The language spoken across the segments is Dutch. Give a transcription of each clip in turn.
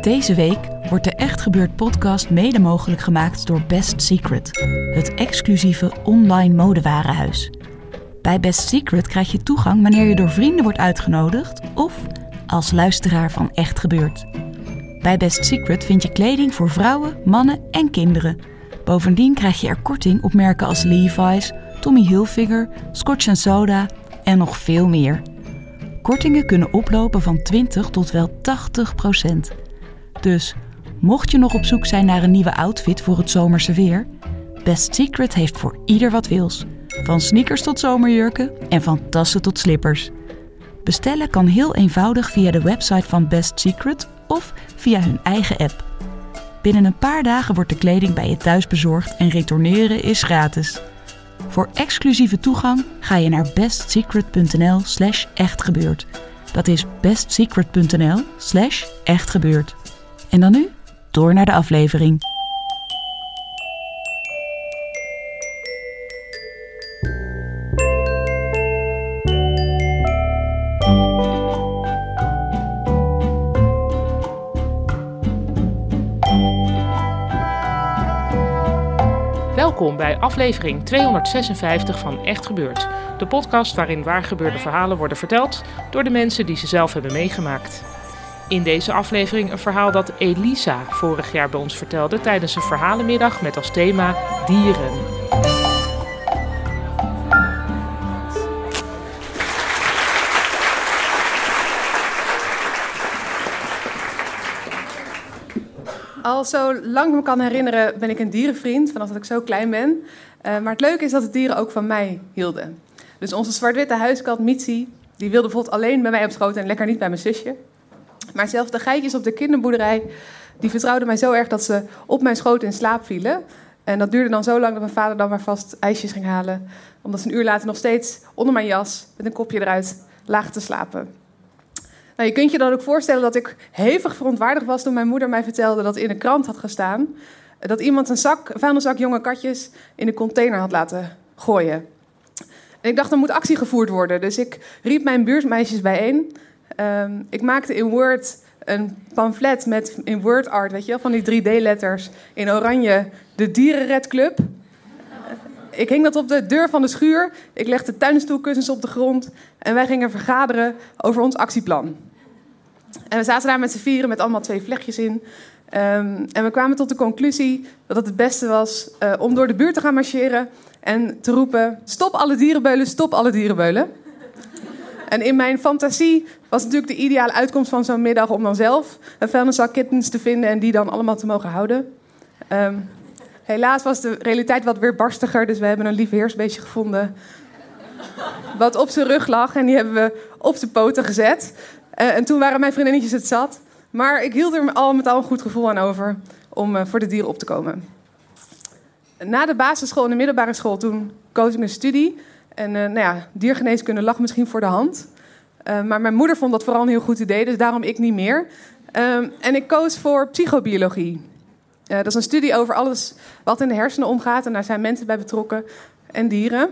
deze week wordt de Echt Gebeurd podcast mede mogelijk gemaakt door Best Secret, het exclusieve online modewarenhuis. Bij Best Secret krijg je toegang wanneer je door vrienden wordt uitgenodigd of als luisteraar van Echt Gebeurd. Bij Best Secret vind je kleding voor vrouwen, mannen en kinderen. Bovendien krijg je er korting op merken als Levi's, Tommy Hilfiger, Scotch Soda en nog veel meer. Kortingen kunnen oplopen van 20 tot wel 80 procent. Dus mocht je nog op zoek zijn naar een nieuwe outfit voor het zomerse weer, Best Secret heeft voor ieder wat wils. Van sneakers tot zomerjurken en van tassen tot slippers. Bestellen kan heel eenvoudig via de website van Best Secret of via hun eigen app. Binnen een paar dagen wordt de kleding bij je thuis bezorgd en retourneren is gratis. Voor exclusieve toegang ga je naar bestsecret.nl slash echtgebeurd. Dat is bestsecret.nl slash echtgebeurd. En dan nu, door naar de aflevering. Welkom bij aflevering 256 van Echt Gebeurd. De podcast waarin waargebeurde verhalen worden verteld door de mensen die ze zelf hebben meegemaakt. In deze aflevering een verhaal dat Elisa vorig jaar bij ons vertelde tijdens een verhalenmiddag met als thema dieren. Al zo lang ik me kan herinneren ben ik een dierenvriend, vanaf dat ik zo klein ben. Uh, maar het leuke is dat de dieren ook van mij hielden. Dus onze zwart-witte huiskat Mitzi, die wilde bijvoorbeeld alleen bij mij op schoot en lekker niet bij mijn zusje. Maar zelfs de geitjes op de kinderboerderij, die vertrouwden mij zo erg dat ze op mijn schoot in slaap vielen. En dat duurde dan zo lang dat mijn vader dan maar vast ijsjes ging halen. Omdat ze een uur later nog steeds onder mijn jas met een kopje eruit lagen te slapen. Nou, je kunt je dan ook voorstellen dat ik hevig verontwaardigd was toen mijn moeder mij vertelde dat in de krant had gestaan dat iemand een zak, een vuilniszak jonge katjes in de container had laten gooien. En ik dacht, er moet actie gevoerd worden. Dus ik riep mijn buurtmeisjes bijeen. Um, ik maakte in Word een pamflet met in Word art, weet je wel, van die 3D-letters in oranje, de Dierenredclub. Ik hing dat op de deur van de schuur. Ik legde tuinstoelkussens op de grond. En wij gingen vergaderen over ons actieplan. En we zaten daar met z'n vieren met allemaal twee vlechtjes in. Um, en we kwamen tot de conclusie dat het het beste was uh, om door de buurt te gaan marcheren en te roepen: Stop alle dierenbeulen, stop alle dierenbeulen. En in mijn fantasie was natuurlijk de ideale uitkomst van zo'n middag om dan zelf een vuilniszak kittens te vinden en die dan allemaal te mogen houden. Um, helaas was de realiteit wat weer barstiger, dus we hebben een lief heersbeestje gevonden. Wat op zijn rug lag en die hebben we op zijn poten gezet. Uh, en toen waren mijn vriendinnetjes het zat. Maar ik hield er al met al een goed gevoel aan over om uh, voor de dieren op te komen. Na de basisschool en de middelbare school toen koos ik een studie. En uh, nou ja, diergeneeskunde lag misschien voor de hand. Uh, maar mijn moeder vond dat vooral een heel goed idee, dus daarom ik niet meer. Um, en ik koos voor psychobiologie. Uh, dat is een studie over alles wat in de hersenen omgaat. En daar zijn mensen bij betrokken en dieren.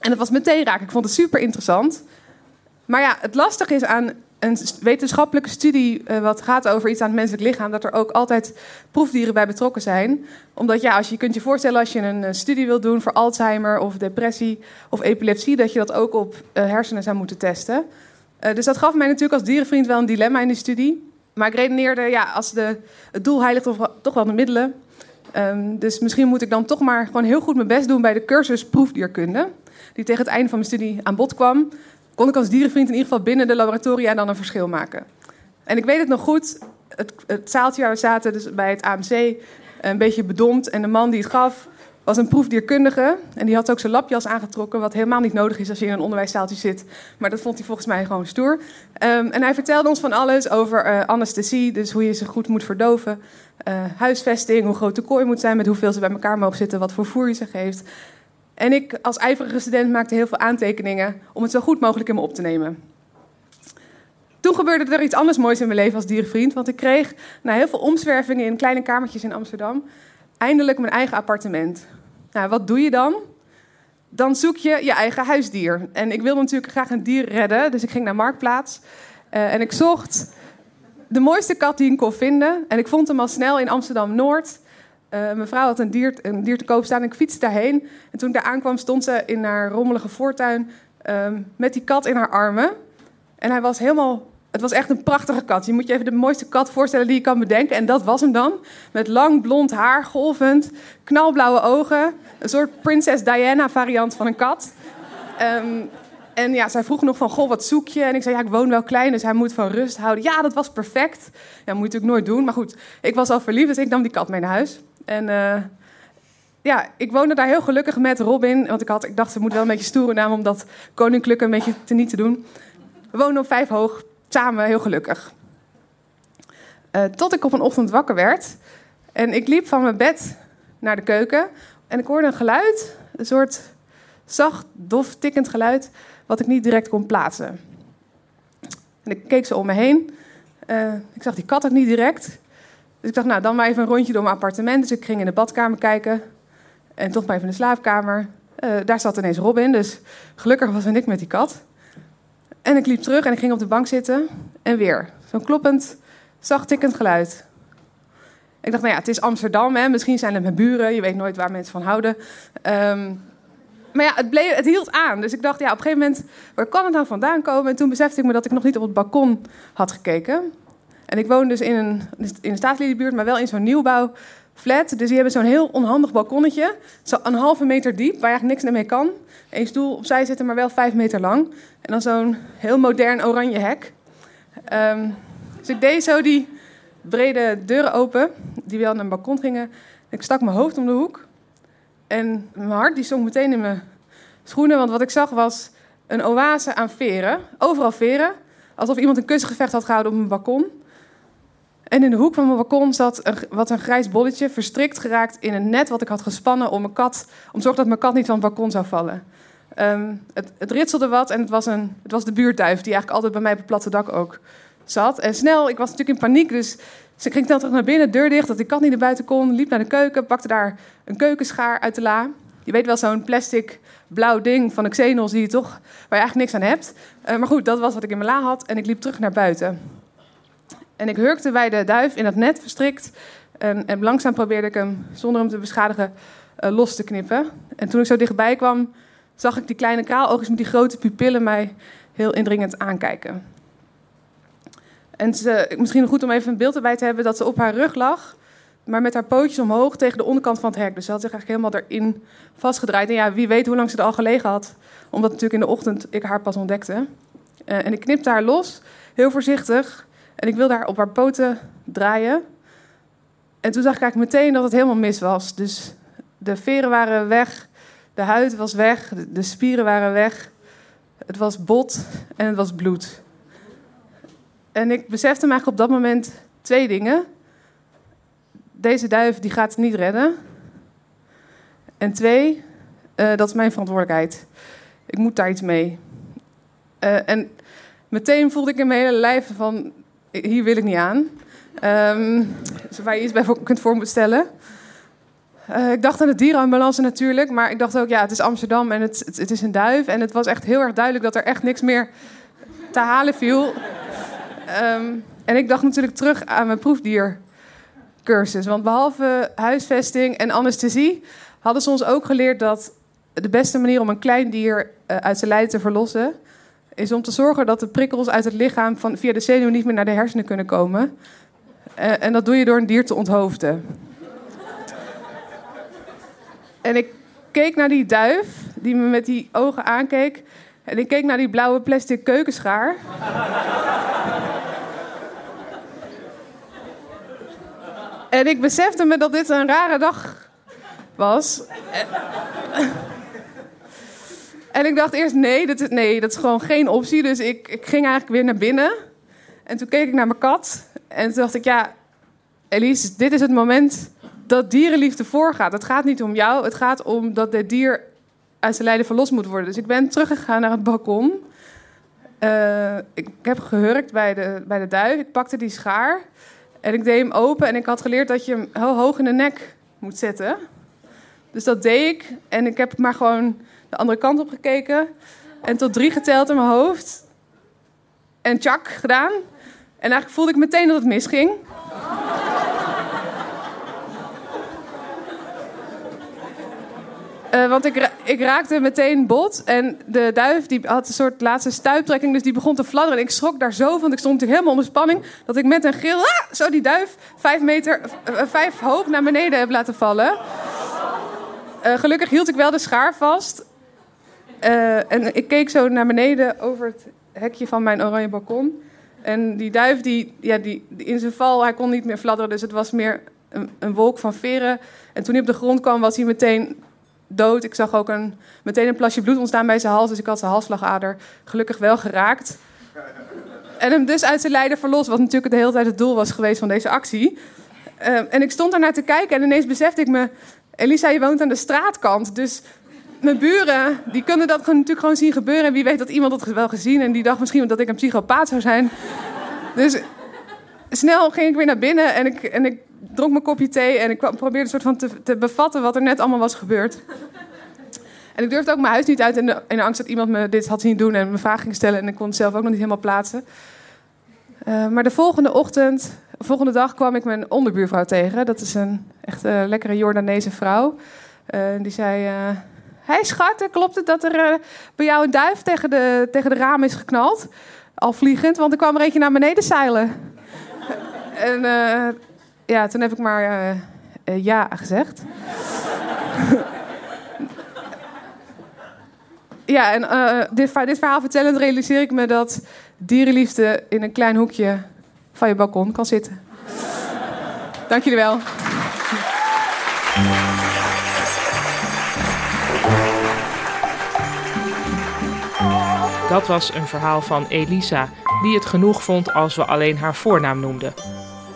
En dat was meteen raak. Ik vond het super interessant. Maar ja, het lastige is aan een wetenschappelijke studie uh, wat gaat over iets aan het menselijk lichaam, dat er ook altijd proefdieren bij betrokken zijn. Omdat ja, als je, kunt je voorstellen als je een uh, studie wilt doen voor Alzheimer of depressie of epilepsie, dat je dat ook op uh, hersenen zou moeten testen. dus dat gaf mij natuurlijk als dierenvriend wel een dilemma in die studie. Maar ik redeneerde, ja, als de, het doel heiligt toch, toch wel de middelen. Um, dus misschien moet ik dan toch maar gewoon heel goed mijn best doen bij de cursus proefdierkunde. Die tegen het einde van mijn studie aan bod kwam kon ik als dierenvriend in ieder geval binnen de laboratoria dan een verschil maken. En ik weet het nog goed, het, zaaltje waar we zaten, dus bij het AMC, een beetje bedompt. En de man die het gaf, was een proefdierkundige. En die had ook zijn lapjas aangetrokken, wat helemaal niet nodig is als je in een onderwijszaaltje zit. Maar dat vond hij volgens mij gewoon stoer. Ehm, en hij vertelde ons van alles over uh, anesthesie, dus hoe je ze goed moet verdoven. Uh, huisvesting, hoe groot de kooi moet zijn, met hoeveel ze bij elkaar mogen zitten, wat voor voer je ze geeft. En ik als ijverige student maakte heel veel aantekeningen om het zo goed mogelijk in me op te nemen. Toen gebeurde er iets anders moois in mijn leven als dierenvriend. Want ik kreeg na heel veel omzwervingen in kleine kamertjes in Amsterdam eindelijk mijn eigen appartement. Nou, wat doe je dan? Dan zoek je je eigen huisdier. En ik wilde natuurlijk graag een dier redden, dus ik ging naar Marktplaats. Uh, en ik zocht de mooiste kat die ik kon vinden. En ik vond hem al snel in Amsterdam-Noord. Uh, mijn vrouw had een dier, een dier te koop staan ik fietste daarheen. En toen ik daar aankwam, stond ze in haar rommelige voortuin um, met die kat in haar armen. En hij was helemaal het was echt een prachtige kat. Je moet je even de mooiste kat voorstellen die je kan bedenken. En dat was hem dan. Met lang blond haar, golvend, knalblauwe ogen. Een soort Prinses Diana variant van een kat. Um, en ja, zij vroeg nog van, goh, wat zoek je? En ik zei, ja, ik woon wel klein, dus hij moet van rust houden. Ja, dat was perfect. Ja, moet je natuurlijk nooit doen. Maar goed, ik was al verliefd, dus ik nam die kat mee naar huis. En uh, ja, ik woonde daar heel gelukkig met Robin. Want ik, had, ik dacht, ze moet wel een beetje stoere naam om dat koninklijke een beetje te niet te doen. We woonden op vijf hoog samen heel gelukkig. Uh, tot ik op een ochtend wakker werd. En ik liep van mijn bed naar de keuken. En ik hoorde een geluid. Een soort zacht, dof, tikkend geluid. Wat ik niet direct kon plaatsen. En ik keek zo om me heen. Uh, ik zag die kat ook niet direct. Dus ik dacht, nou, dan maar even een rondje door mijn appartement. Dus ik ging in de badkamer kijken. En toch maar even in de slaapkamer. Uh, daar zat ineens Robin. Dus gelukkig was er niks met die kat. En ik liep terug en ik ging op de bank zitten. En weer. Zo'n kloppend, zacht tikkend geluid. Ik dacht, nou ja, het is Amsterdam, hè? misschien zijn het mijn buren. Je weet nooit waar mensen van houden. Um, maar ja, het, bleef, het hield aan. Dus ik dacht, ja, op een gegeven moment, waar kan het nou vandaan komen? En toen besefte ik me dat ik nog niet op het balkon had gekeken. En ik woon dus in een, in een staatsliedenbuurt, maar wel in zo'n nieuwbouw flat. Dus die hebben zo'n heel onhandig balkonnetje. Zo een halve meter diep, waar je eigenlijk niks mee kan. Eén stoel opzij zitten, maar wel vijf meter lang. En dan zo'n heel modern oranje hek. Um, dus ik deed zo die brede deuren open, die wel naar een balkon gingen. Ik stak mijn hoofd om de hoek. En mijn hart die stond meteen in mijn schoenen, want wat ik zag was een oase aan veren. Overal veren. Alsof iemand een kussengevecht had gehouden op mijn balkon. En in de hoek van mijn balkon zat een, wat een grijs bolletje, verstrikt geraakt in een net wat ik had gespannen om, mijn kat, om te zorgen dat mijn kat niet van het balkon zou vallen. Um, het, het, ritselde wat en het was, een, het was de buurduif, die eigenlijk altijd bij mij op het platte dak ook zat. En snel, ik was natuurlijk in paniek, dus, ik ging snel terug naar binnen, deur dicht, dat die kat niet naar buiten kon. Liep naar de keuken, pakte daar een keukenschaar uit de la. Je weet wel, zo'n plastic blauw ding van de Xenos die je toch, waar je eigenlijk niks aan hebt. Uh, maar goed, dat was wat ik in mijn la had en ik liep terug naar buiten. En ik hurkte bij de duif in dat net verstrikt. En, en langzaam probeerde ik hem, zonder hem te beschadigen, uh, los te knippen. En toen ik zo dichtbij kwam, zag ik die kleine kraaloogjes met die grote pupillen mij heel indringend aankijken. En ze, misschien goed om even een beeld erbij te hebben dat ze op haar rug lag, maar met haar pootjes omhoog tegen de onderkant van het hek. Dus ze had zich eigenlijk helemaal erin vastgedraaid. En ja, wie weet hoe lang ze er al gelegen had, omdat natuurlijk in de ochtend ik haar pas ontdekte. Uh, en ik knipte haar los, heel voorzichtig. En ik wilde haar op haar poten draaien. En toen zag ik eigenlijk meteen dat het helemaal mis was. Dus de veren waren weg, de huid was weg, de spieren waren weg. Het was bot en het was bloed. En ik besefte me eigenlijk op dat moment twee dingen. Deze duif die gaat het niet redden. En twee, uh, dat is mijn verantwoordelijkheid. Ik moet daar iets mee. Uh, en meteen voelde ik in mijn hele lijf van, hier wil ik niet aan. Um, waar je iets bij kunt voor moeten stellen. Uh, ik dacht aan de dierenambulance natuurlijk, maar ik dacht ook, ja, het is Amsterdam en het, het, is een duif. En het was echt heel erg duidelijk dat er echt niks meer te halen viel. Um, en ik dacht natuurlijk terug aan mijn proefdiercursus. Want behalve huisvesting en anesthesie hadden ze ons ook geleerd dat de beste manier om een klein dier uh, uit zijn lijden te verlossen is om te zorgen dat de prikkels uit het lichaam van, via de zenuw niet meer naar de hersenen kunnen komen. Uh, en dat doe je door een dier te onthoofden. en ik keek naar die duif, die me met die ogen aankeek. En ik keek naar die blauwe plastic keukenschaar. en ik besefte me dat dit een rare dag was. En ik dacht eerst, nee dat, is, nee, dat is gewoon geen optie. Dus ik, ik ging eigenlijk weer naar binnen. En toen keek ik naar mijn kat. En toen dacht ik, ja, Elise, dit is het moment dat dierenliefde voorgaat. Het gaat niet om jou, het gaat om dat dit dier uit zijn lijden verlost moet worden. Dus ik ben teruggegaan naar het balkon. Uh, ik heb gehurkt bij de, bij de duif. Ik pakte die schaar en ik deed hem open. En ik had geleerd dat je hem heel hoog in de nek moet zetten. Dus dat deed ik. En ik heb maar gewoon de andere kant op gekeken. En tot drie geteld in mijn hoofd. En tjak gedaan. En eigenlijk voelde ik meteen dat het misging. Uh, want ik, ik, raakte meteen bot. En de duif die had een soort laatste stuiptrekking. Dus die begon te fladderen. En ik schrok daar zo van. Ik stond natuurlijk helemaal onder spanning. Dat ik met een gil ah, zo die duif vijf meter, uh, vijf hoog naar beneden heb laten vallen. Gelukkig hield ik wel de schaar vast. En ik keek zo naar beneden over het hekje van mijn oranje balkon. En die duif, die, ja, die, in zijn val, hij kon niet meer fladderen. Dus het was meer een, wolk van veren. En toen hij op de grond kwam, was hij meteen dood. Ik zag ook een, meteen een plasje bloed ontstaan bij zijn hals. Dus ik had zijn halsslagader gelukkig wel geraakt. En hem dus uit zijn lijden verlost. Wat natuurlijk de hele tijd het doel was geweest van deze actie. Uh, en ik stond naar te kijken en ineens besefte ik me... Elisa, je woont aan de straatkant. Dus mijn buren, die kunnen dat natuurlijk gewoon zien gebeuren. En wie weet dat iemand dat wel gezien. En die dacht misschien dat ik een psychopaat zou zijn. Dus snel ging ik weer naar binnen en ik, en ik dronk mijn kopje thee en ik probeerde een soort van te, te bevatten wat er net allemaal was gebeurd. En ik durfde ook mijn huis niet uit in de, in angst dat iemand me dit had zien doen en me vragen ging stellen. En ik kon het zelf ook nog niet helemaal plaatsen. Uh, maar de volgende ochtend, de volgende dag kwam ik mijn onderbuurvrouw tegen. Dat is een echt lekkere Jordaanese vrouw. Uh, die zei: Hé hey schat, klopt het dat er bij jou een duif tegen de, tegen de raam is geknald? Al vliegend, want er kwam er eentje naar beneden zeilen. en ja, toen heb ik maar uh, ja gezegd. ja, en dit, dit, verhaal vertellend realiseer ik me dat dierenliefde in een klein hoekje van je balkon kan zitten. Dank jullie wel. Dat was een verhaal van Elisa, die het genoeg vond als we alleen haar voornaam noemden.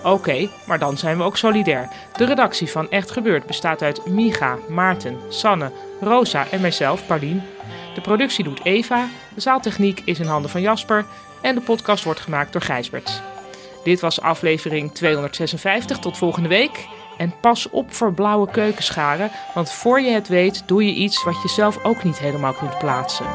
Oké, maar dan zijn we ook solidair. De redactie van Echt Gebeurd bestaat uit Miga, Maarten, Sanne, Rosa en mijzelf, Paulien. De productie doet Eva, de zaaltechniek is in handen van Jasper en de podcast wordt gemaakt door Gijsbert. Dit was aflevering 256. Tot volgende week. En pas op voor blauwe keukenscharen, want voor je het weet doe je iets wat je zelf ook niet helemaal kunt plaatsen.